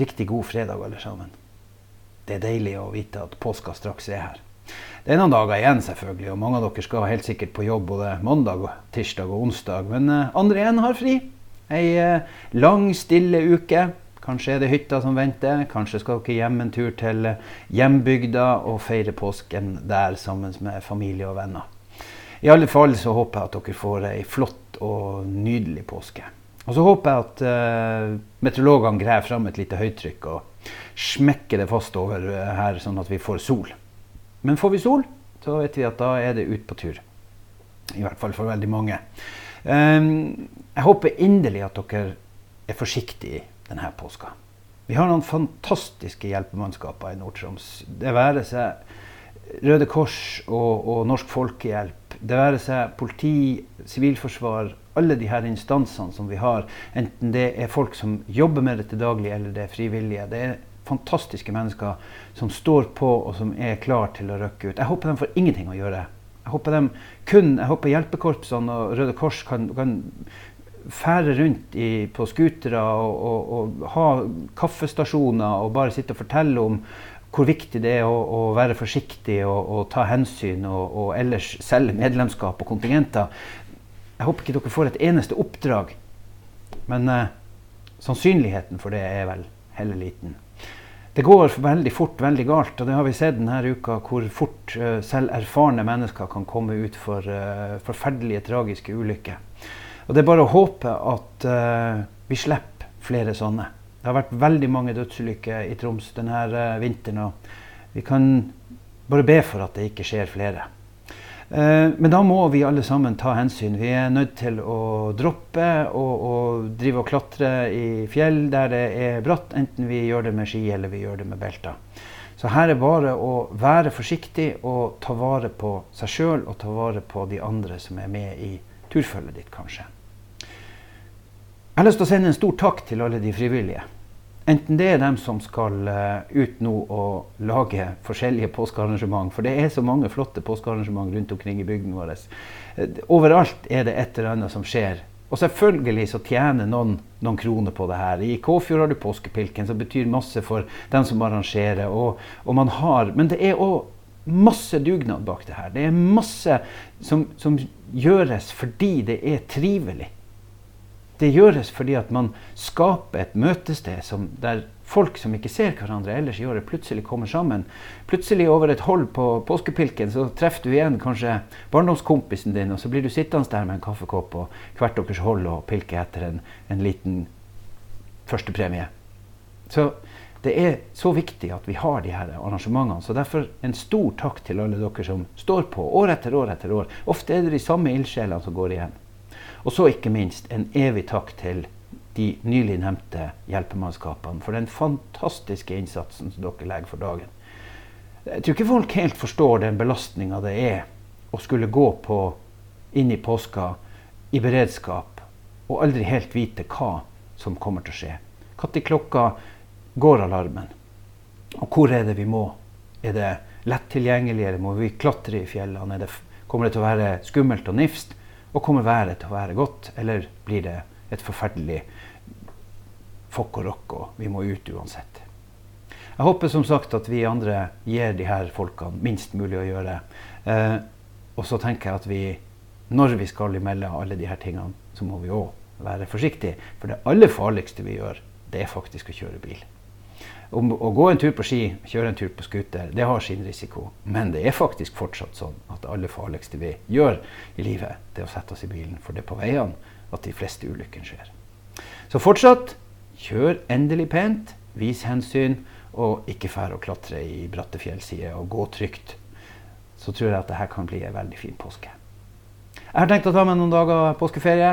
riktig god fredag, alle sammen. Det er deilig å vite at påska straks er her. Det er noen dager igjen, selvfølgelig, og mange av dere skal helt sikkert på jobb både mandag, tirsdag og onsdag. Men eh, andre igjen har fri. Ei eh, lang, stille uke. Kanskje er det hytta som venter. Kanskje skal dere hjem en tur til eh, hjembygda og feire påsken der sammen med familie og venner. I alle fall så håper jeg at dere får ei flott og nydelig påske. Og så håper jeg at uh, meteorologene graver fram et lite høytrykk og smekker det fast over her, sånn at vi får sol. Men får vi sol, så vet vi at da er det ut på tur. I hvert fall for veldig mange. Um, jeg håper inderlig at dere er forsiktige denne påska. Vi har noen fantastiske hjelpemannskaper i Nord-Troms. Det være seg Røde Kors og, og, Norsk Folkehjelp. Det være seg politi, sivilforsvar, alle de her instansene som vi har. Enten det er folk som jobber med det til daglig, eller det er frivillige. Det er fantastiske mennesker som står på og som er klar til å røkke ut. Jeg håper de får ingenting å gjøre. Jeg håper, de kun, jeg håper hjelpekorpsene og Røde Kors kan, kan fære rundt i, på scootere og, og, og, ha kaffestasjoner og bare sitte og fortelle om hvor viktig det er å, å være forsiktig og, og ta hensyn og, ellers selge medlemskap og kontingenter. Jeg håper ikke dere får et eneste oppdrag, men eh, sannsynligheten for det er vel heller liten. Det går veldig fort veldig galt, og det har vi sett denne uka, hvor fort eh, selv erfarne mennesker kan komme ut for eh, forferdelige, tragiske ulykker. Og Det er bare å håpe at uh, vi slipper flere sånne. Det har vært veldig mange dødsulykker i Troms denne vinteren, og vi kan bare be for at det ikke skjer flere. Eh, men da må vi alle sammen ta hensyn. Vi er nødt til å droppe å drive og klatre i fjell der det er bratt, enten vi gjør det med ski eller vi gjør det med belter. Så her er bare å være forsiktig og ta vare på seg sjøl og ta vare på de andre som er med i turfølget ditt, kanskje. Jeg har lyst til å sende en stor takk til alle de frivillige. Enten det er dem som skal uh, ut nå og lage forskjellige påskearrangement, for det er så mange flotte påskearrangement rundt omkring i bygden vår. Uh, overalt er det et eller annet som skjer. Og selvfølgelig så tjener noen noen kroner på det her. I Kåfjord har du påskepilken, som betyr masse for dem som arrangerer. Og, og man har, men det er òg masse dugnad bak det her. Det er masse som, som gjøres fordi det er trivelig. Det gjøres fordi at man skaper et møtested som, der folk som ikke ser hverandre ellers i året, plutselig kommer sammen. Plutselig over et hold på påskepilken så treffer du igjen kanskje barndomskompisen din, og så blir du sittende der med en kaffekopp og hvert deres hold og pilke etter en, en liten førstepremie. Så det er så viktig at vi har de her arrangementene. Så derfor en stor takk til alle dere som står på år etter år etter år. Ofte er det de samme ildsjelene som går igjen. Og så ikke minst en evig takk til de nylig nevnte hjelpemannskapene for den fantastiske innsatsen som dere legger for dagen. Jeg tror ikke folk helt forstår den belastninga det er å skulle gå på inn i påska i beredskap og aldri helt vite hva som kommer til å skje. Når klokka går alarmen? Og hvor er det vi må? Er det lett tilgjengelig, må vi klatre i fjellene? Det, kommer det til å være skummelt og nifst? Og kommer været til å være godt, eller blir det et forferdelig fokk og rokk, og vi må ut uansett. Jeg håper som sagt at vi andre gir de her folkene minst mulig å gjøre. Eh, og så tenker jeg at vi, når vi skal imellom alle de her tingene, så må vi òg være forsiktige. For det aller farligste vi gjør, det er faktisk å kjøre bil. Om å gå en tur på ski, kjøre en tur på scooter, det har sin risiko. Men det er faktisk fortsatt sånn at det aller farligste vi gjør i livet, det er å sette oss i bilen. For det er på veiene at de fleste ulykkene skjer. Så fortsatt, kjør endelig pent, vis hensyn, og ikke fær å klatre i bratte fjellsider, og gå trygt. Så tror jeg at dette kan bli en veldig fin påske. Jeg har tenkt å ta meg noen dager påskeferie.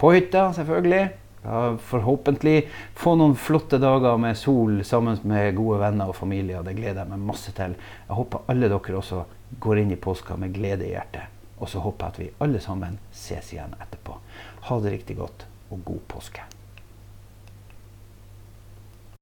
På hytta, selvfølgelig. Ja, forhåpentlig få noen flotte dager med sol sammen med gode venner og familie. og Det gleder jeg meg masse til. Jeg håper alle dere også går inn i påska med glede i hjertet. Og så håper jeg at vi alle sammen ses igjen etterpå. Ha det riktig godt, og god påske.